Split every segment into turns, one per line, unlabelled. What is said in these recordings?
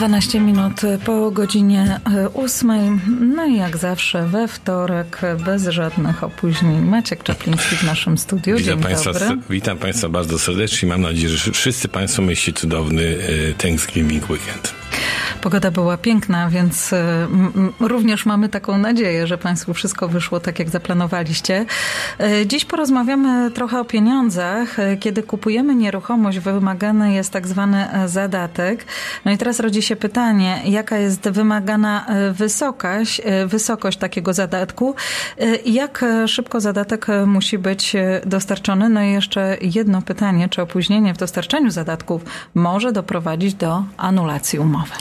12 minut po godzinie 8. No i jak zawsze we wtorek, bez żadnych opóźnień. Maciek Czapliński w naszym studiu.
Witam
Dzień
Państwa,
dobry.
witam Państwa bardzo serdecznie. Mam nadzieję, że wszyscy Państwo mieliście cudowny e, Thanksgiving weekend.
Pogoda była piękna, więc m, również mamy taką nadzieję, że Państwu wszystko wyszło tak, jak zaplanowaliście. Y, Dziś porozmawiamy trochę o pieniądzach. Y, Kiedy kupujemy nieruchomość, wymagany jest tak zwany e, zadatek. No i teraz rodzi się pytanie, jaka jest wymagana e, wysokość, e, wysokość takiego zadatku e, i jak e, szybko zadatek e, musi być e, dostarczony. No i jeszcze jedno pytanie, czy opóźnienie w dostarczeniu zadatków może doprowadzić do anulacji umowy?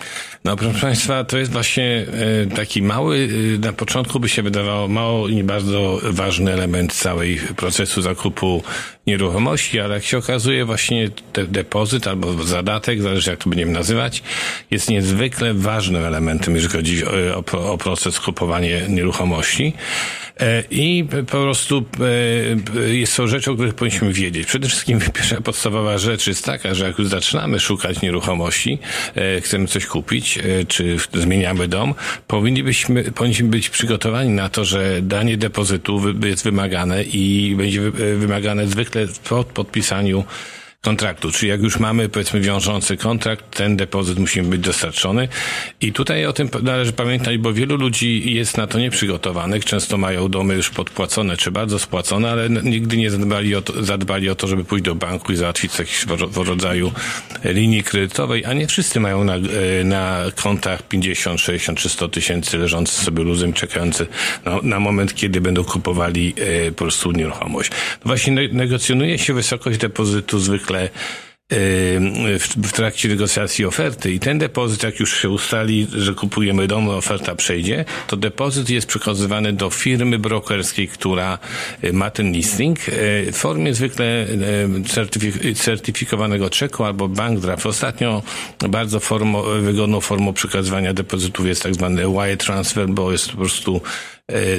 No proszę Państwa, to jest właśnie e, taki mały, e, na początku by się wydawało mało i bardzo ważny element całej procesu zakupu nieruchomości, ale jak się okazuje właśnie te depozyt albo zadatek, zależy jak to będziemy nazywać, jest niezwykle ważnym elementem, jeżeli chodzi o, o, o proces kupowania nieruchomości. E, I po prostu e, jest to rzecz, o których powinniśmy wiedzieć. Przede wszystkim pierwsza podstawowa rzecz jest taka, że jak już zaczynamy szukać nieruchomości, e, chcemy coś kupić, e, czy zmieniamy dom, powinniśmy, powinniśmy być przygotowani na to, że danie depozytu jest wymagane i będzie wy- wymagane zwykle po podpisaniu kontraktu. Czyli jak już mamy, powiedzmy, wiążący kontrakt, ten depozyt musi być dostarczony. I tutaj o tym należy pamiętać, bo wielu ludzi jest na to nieprzygotowanych. Często mają domy już podpłacone, czy bardzo spłacone, ale nigdy nie zadbali o to, zadbali o to żeby pójść do banku i załatwić w rodzaju linii kredytowej, a nie wszyscy mają na, e, na kontach 50, 60 czy 100 tysięcy leżące sobie luzem, czekające na, na moment, kiedy będą kupowali e, po prostu nieruchomość. Właśnie ne- negocjonuje się wysokość depozytu zwykle w, w trakcie negocjacji oferty i ten depozyt, jak już się ustali, że kupujemy dom, oferta przejdzie, to depozyt jest przekazywany do firmy brokerskiej, która e, ma ten listing e, w formie zwykle certyfik- certyfikowanego czeku albo bank draft. Ostatnio bardzo formo, wygodną formą przekazywania depozytów jest tak zwany wire transfer, bo jest po prostu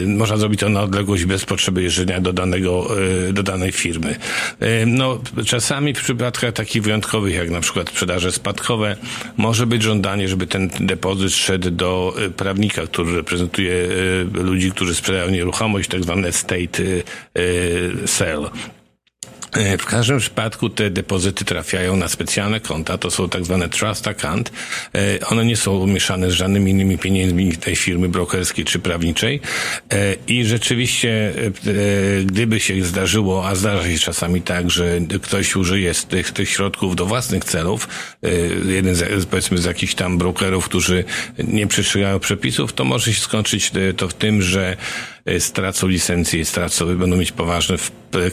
Można zrobić to na odległość bez potrzeby jeżdżenia do, danego, e, do danej firmy. E, No, czasami w przypadkach takich wyjątkowych, jak na przykład sprzedaże spadkowe, może być żądanie, żeby ten depozyt szedł do e, prawnika, który reprezentuje e, ludzi, którzy sprzedają nieruchomość, tak zwane estate e, e, sale. E, W każdym przypadku te depozyty trafiają na specjalne konta, to są tak zwane trust account. E, One nie są mieszane z żadnymi innymi pieniędzmi tej firmy brokerskiej czy prawniczej. E, I rzeczywiście, gdyby się zdarzyło, a zdarza się czasami tak, że ktoś użyje z tych, tych środków do własnych celów, jeden z, powiedzmy z jakichś tam brokerów, którzy nie przestrzegają przepisów, to może się skończyć to w tym, że stracą licencję i stracą, będą mieć poważne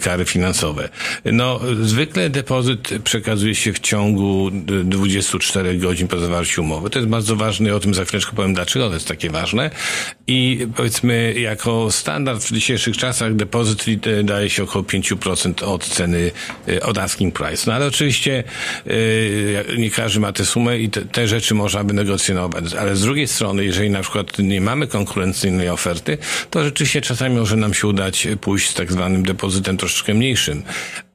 kary finansowe. No, zwykle depozyt przekazuje się w ciągu d- 24 godzin po zawarciu umowy. To jest bardzo ważne i o tym za chwileczkę powiem, dlaczego to jest takie ważne. I powiedzmy, jako standard w dzisiejszych czasach depozyt daje się około 5% od ceny, e, od asking price. No ale oczywiście e, nie każdy ma tę sumę i te, te rzeczy można by negocjować. Ale z drugiej strony, jeżeli na przykład nie mamy konkurencyjnej oferty, to rzeczywiście czasami może nam się udać pójść z tak zwanym depozytem troszeczkę mniejszym.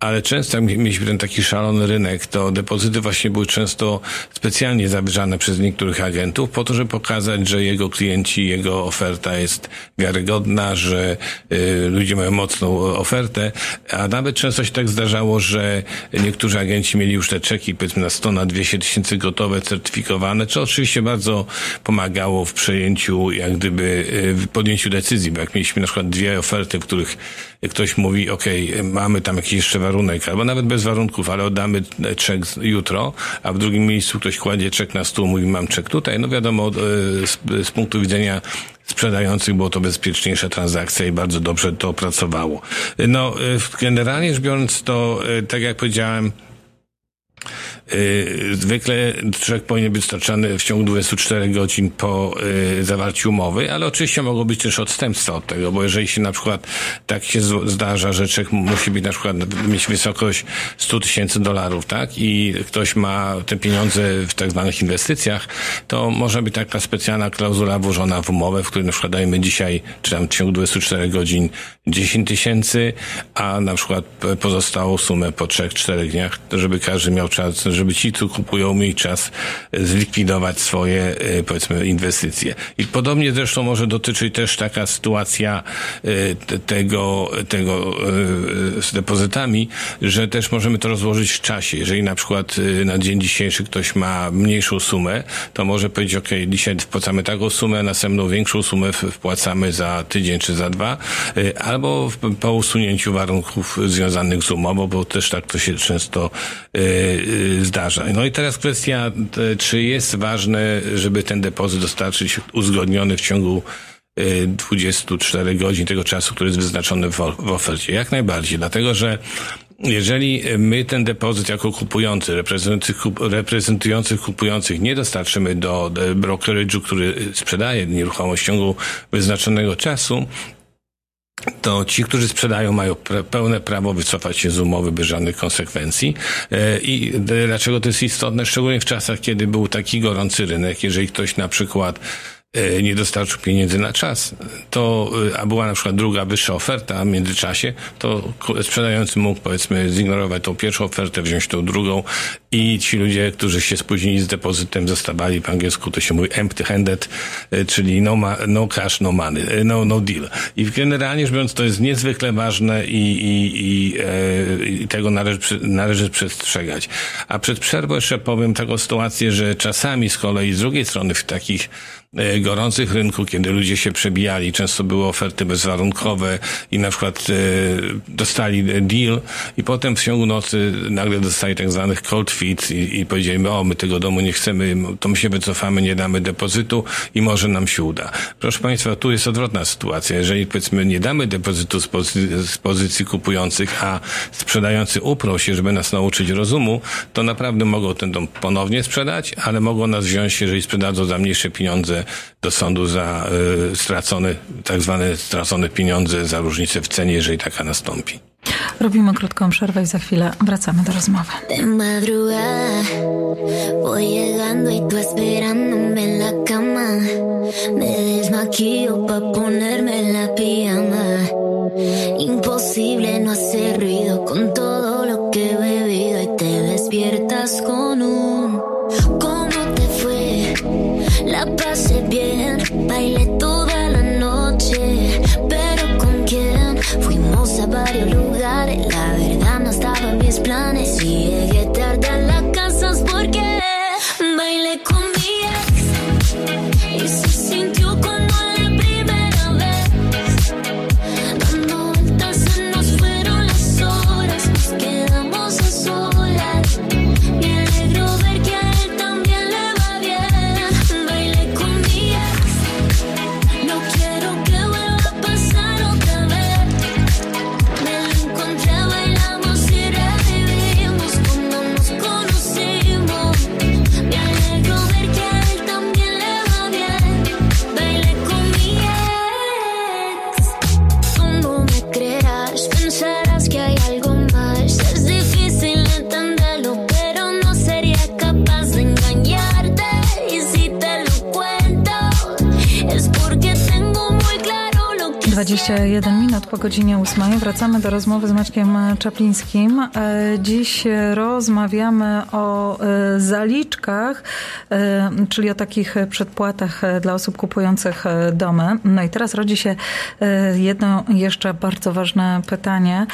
Ale często jak mieliśmy ten taki szalony rynek, to depozyty właśnie były często specjalnie zawyżane przez niektórych agentów po to, żeby pokazać, że jego klienci, jego oferta jest wiarygodna, że y, ludzie mają mocną ofertę, a nawet często się tak zdarzało, że niektórzy agenci mieli już te czeki powiedzmy na 100, na 200 tysięcy gotowe, certyfikowane, co oczywiście bardzo pomagało w przejęciu, jak gdyby y, w podjęciu decyzji, bo jak mieliśmy na przykład dwie oferty, w których ktoś mówi, ok, mamy tam jakiś jeszcze warunek, albo nawet bez warunków, ale oddamy czek jutro, a w drugim miejscu ktoś kładzie czek na stół, mówi, mam czek tutaj, no wiadomo, y, z, z punktu widzenia sprzedających było to bezpieczniejsza transakcja i bardzo dobrze to pracowało. No, y, generalnie rzecz biorąc, to y, tak jak powiedziałem, Zwykle czek powinien być dostarczany w ciągu 24 godzin po yy, zawarciu umowy, ale oczywiście mogą być też odstępstwa od tego, bo jeżeli się na przykład tak się zdarza, że czek musi być na przykład mieć wysokość 100 tysięcy dolarów, tak? I ktoś ma te pieniądze w tak zwanych inwestycjach, to może być taka specjalna klauzula włożona w umowę, w której na przykład dajemy dzisiaj, czy tam w ciągu 24 godzin 10 tysięcy, a na przykład pozostałą sumę po 3-4 dniach, żeby każdy miał czas, żeby ci, co kupują, mieli czas zlikwidować swoje, powiedzmy, inwestycje. I podobnie zresztą może dotyczyć też taka sytuacja tego, tego z depozytami, że też możemy to rozłożyć w czasie. Jeżeli na przykład na dzień dzisiejszy ktoś ma mniejszą sumę, to może powiedzieć, ok, dzisiaj wpłacamy taką sumę, następną większą sumę wpłacamy za tydzień czy za dwa, albo po usunięciu warunków związanych z umową, bo też tak to się często zdarza. No i teraz kwestia, czy jest ważne, żeby ten depozyt dostarczyć uzgodniony w ciągu 24 godzin tego czasu, który jest wyznaczony w, ofercie. Jak najbardziej, dlatego że jeżeli my ten depozyt jako kupujący, reprezentujących kupujących nie dostarczymy do brokerage'u, który sprzedaje nieruchomość w ciągu wyznaczonego czasu, to ci, którzy sprzedają, mają pełne prawo wycofać się z umowy bez żadnych konsekwencji. I dlaczego to jest istotne? Szczególnie w czasach, kiedy był taki gorący rynek, jeżeli ktoś na przykład E, nie dostarczył pieniędzy na czas, to, e, a była na przykład druga, wyższa oferta w międzyczasie, to sprzedający mógł powiedzmy zignorować tą pierwszą ofertę, wziąć tą drugą i ci ludzie, którzy się spóźnili z depozytem, zostawali po angielsku to się mówi empty-handed, e, czyli no, ma, no cash, no money, no, no deal. I generalnie rzecz biorąc to jest niezwykle ważne i, i, i, e, i tego należy, należy przestrzegać. A przed przerwą jeszcze powiem taką sytuację, że czasami z kolei z drugiej strony w takich E, gorących rynku, kiedy ludzie się przebijali, często były oferty bezwarunkowe i na przykład e, dostali deal i potem w ciągu nocy nagle dostali tak zwanych cold feet i, i powiedzieli, o my tego domu nie chcemy, to my się wycofamy, nie damy depozytu i może nam się uda. Proszę Państwa, tu jest odwrotna sytuacja. Jeżeli powiedzmy nie damy depozytu z, pozy z pozycji kupujących, a sprzedający uprą się, żeby nas nauczyć rozumu, to naprawdę mogą ten dom ponownie sprzedać, ale mogą nas wziąć, jeżeli sprzedadzą za mniejsze pieniądze do sądu za y, stracone, tak zwane stracone pieniądze za różnicę w cenie, jeżeli taka nastąpi.
Robimy krótką przerwę i za chwilę wracamy do rozmowy. De madrugada voy llegando y tú esperándome en la cama Me desmaquillo pa ponerme la pijama Imposible no hacer ruido con todo lo que he bebido Y te despiertas con un minut po godzinie 8 wracamy do rozmowy z Maćkiem Czaplińskim. E, dziś rozmawiamy o e, zaliczkach, e, czyli o takich przedpłatach dla osób kupujących domy. No i teraz rodzi się jedno jeszcze bardzo ważne pytanie.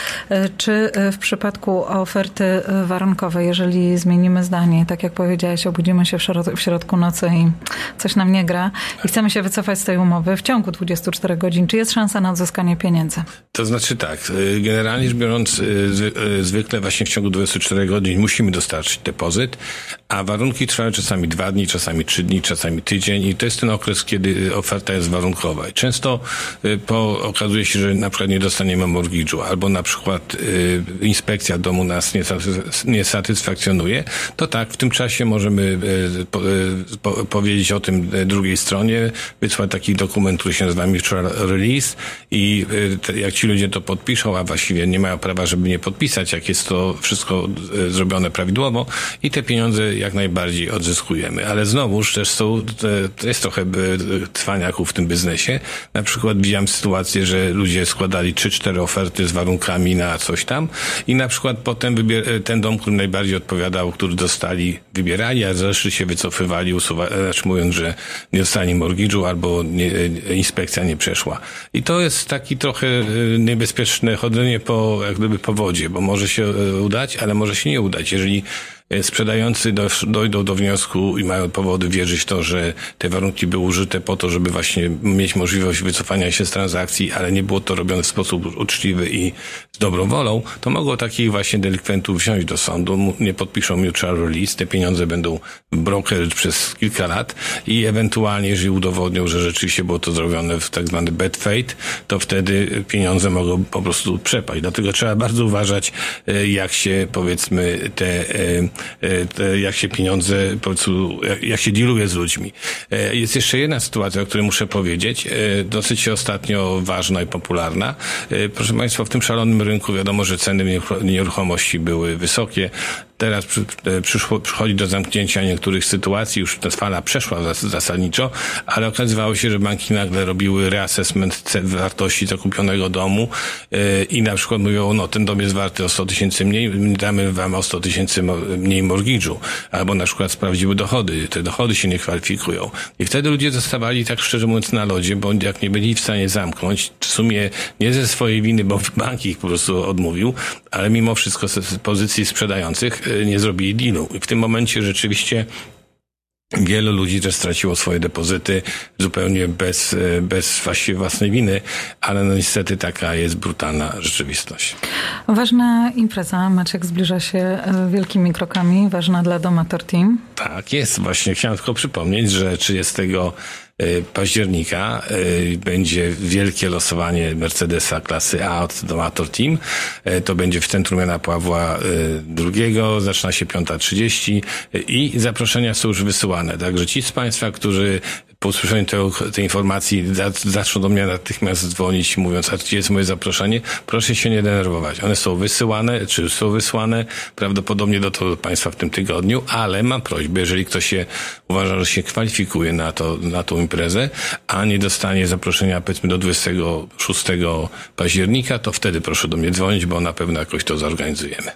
Czy w przypadku oferty warunkowej, jeżeli zmienimy zdanie, tak jak powiedziałeś, obudzimy się w środku nocy i coś nam nie gra i chcemy się wycofać z tej umowy w ciągu 24 godzin, czy jest szansa na odzyskanie pieniędzy?
To znaczy tak, y, generalnie rzecz biorąc, y, y, zwykle właśnie w ciągu 24 godzin musimy dostarczyć depozyt, a warunki trwają czasami dwa dni, czasami trzy dni, czasami tydzień i to jest ten okres, kiedy oferta jest warunkowa. I często po, okazuje się, że na przykład nie dostaniemy mortgage'u, albo na przykład inspekcja domu nas nie, nie satysfakcjonuje, to tak, w tym czasie możemy po, po, powiedzieć o tym drugiej stronie, wysłać taki dokument, który się nazywa mutual release i y, jak ci ludzie to podpiszą, a właściwie nie mają prawa, żeby nie podpisać, jak jest to wszystko y, zrobione prawidłowo i te pieniądze jak najbardziej odzyskujemy. Ale znowuż też są, jest trochę trwaniaków w tym biznesie. Na przykład widziałem sytuację, że ludzie składali 3-4 oferty z warunkami na coś tam i na przykład potem ten dom, który najbardziej odpowiadał, który dostali, wybierali, a zresztą się wycofywali, usuwa, znaczy mówiąc, że nie dostali mortgage'u albo nie, inspekcja nie przeszła. I to jest taki trochę y, niebezpieczne chodzenie po, jak gdyby po wodzie, bo może się y, udać, ale może się nie udać. Jeżeli E, sprzedający dojdą do wniosku i mają powody wierzyć to, że te warunki były użyte po to, żeby właśnie mieć możliwość wycofania się z transakcji, ale nie było to robione w sposób uczciwy i z dobrą wolą, to mogą takich właśnie delikwentów wziąć do sądu, nie podpiszą mutual release, te pieniądze będą broker przez kilka lat i ewentualnie, jeżeli udowodnią, że rzeczywiście było to zrobione w tak zwany bad faith, to wtedy pieniądze mogą po prostu przepaść. Dlatego trzeba bardzo uważać, e, jak się powiedzmy te e, E, jak się pieniądze, po prostu, jak się dealuje z ludźmi. E, jest jeszcze jedna sytuacja, o której muszę powiedzieć, e, dosyć ostatnio ważna i popularna. Proszę Państwa, w tym szalonym rynku wiadomo, że ceny nieruchomości były wysokie. Teraz przy, e, przyszło, przychodzi do zamknięcia niektórych sytuacji, już ta fala przeszła zasadniczo, ale okazywało się, że banki nagle robiły reassessment wartości zakupionego domu yy, i na przykład mówią, no ten dom jest warty o 100 tysięcy mniej, damy wam o 100 tysięcy mniej mortgage'u. Albo na przykład sprawdziły dochody, te dochody się nie kwalifikują. I wtedy ludzie zostawali tak szczerze mówiąc na lodzie, bo jak nie byli w stanie zamknąć, w sumie nie ze swojej winy, bo bank ich po prostu odmówił, ale mimo wszystko z pozycji sprzedających nie zrobili dealu. I w tym momencie rzeczywiście Wielu ludzi też straciło swoje depozyty zupełnie bez, y, bez własnej winy, ale no niestety taka jest brutalna rzeczywistość.
Ważna impreza, Maciek zbliża się y, wielkimi krokami, ważna dla Domator Team.
Tak, jest właśnie. Chciałem tylko przypomnieć, że 30 Y, października y, będzie wielkie losowanie Mercedesa klasy A od Domator Team. Y, to będzie w Centrum Jana Pawła II, zaczyna się 5.30 i zaproszenia są już wysyłane. Także ci z Państwa, którzy po usłyszeniu tej, tej informacji zaczną do mnie natychmiast dzwonić, mówiąc, a gdzie jest moje zaproszenie? Proszę się nie denerwować. One są wysyłane, czy są wysłane prawdopodobnie do, to Państwa w tym tygodniu, ale mam prośbę, jeżeli ktoś się uważa, że się kwalifikuje na, to, na tą imprezę, a nie dostanie zaproszenia powiedzmy do 26 października, to wtedy proszę do mnie dzwonić, bo na pewno jakoś to zorganizujemy.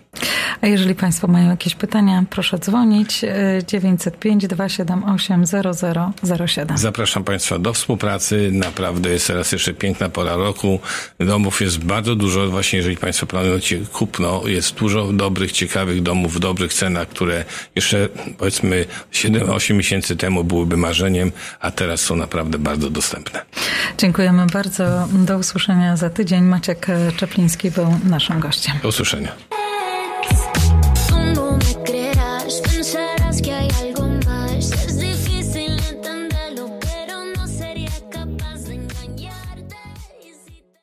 A jeżeli Państwo mają jakieś pytania, proszę dzwonić 905 278 0007.
Zapraszam Państwa do współpracy. Naprawdę jest teraz jeszcze piękna pora roku. Domów jest bardzo dużo. Właśnie jeżeli Państwo planujecie kupno, jest dużo dobrych, ciekawych domów w dobrych cenach, które jeszcze powiedzmy 7-8 miesięcy temu byłyby marzeniem, a teraz są naprawdę bardzo dostępne.
Dziękujemy bardzo. Do usłyszenia za tydzień. Maciek Czepliński był naszym gościem.
Do usłyszenia.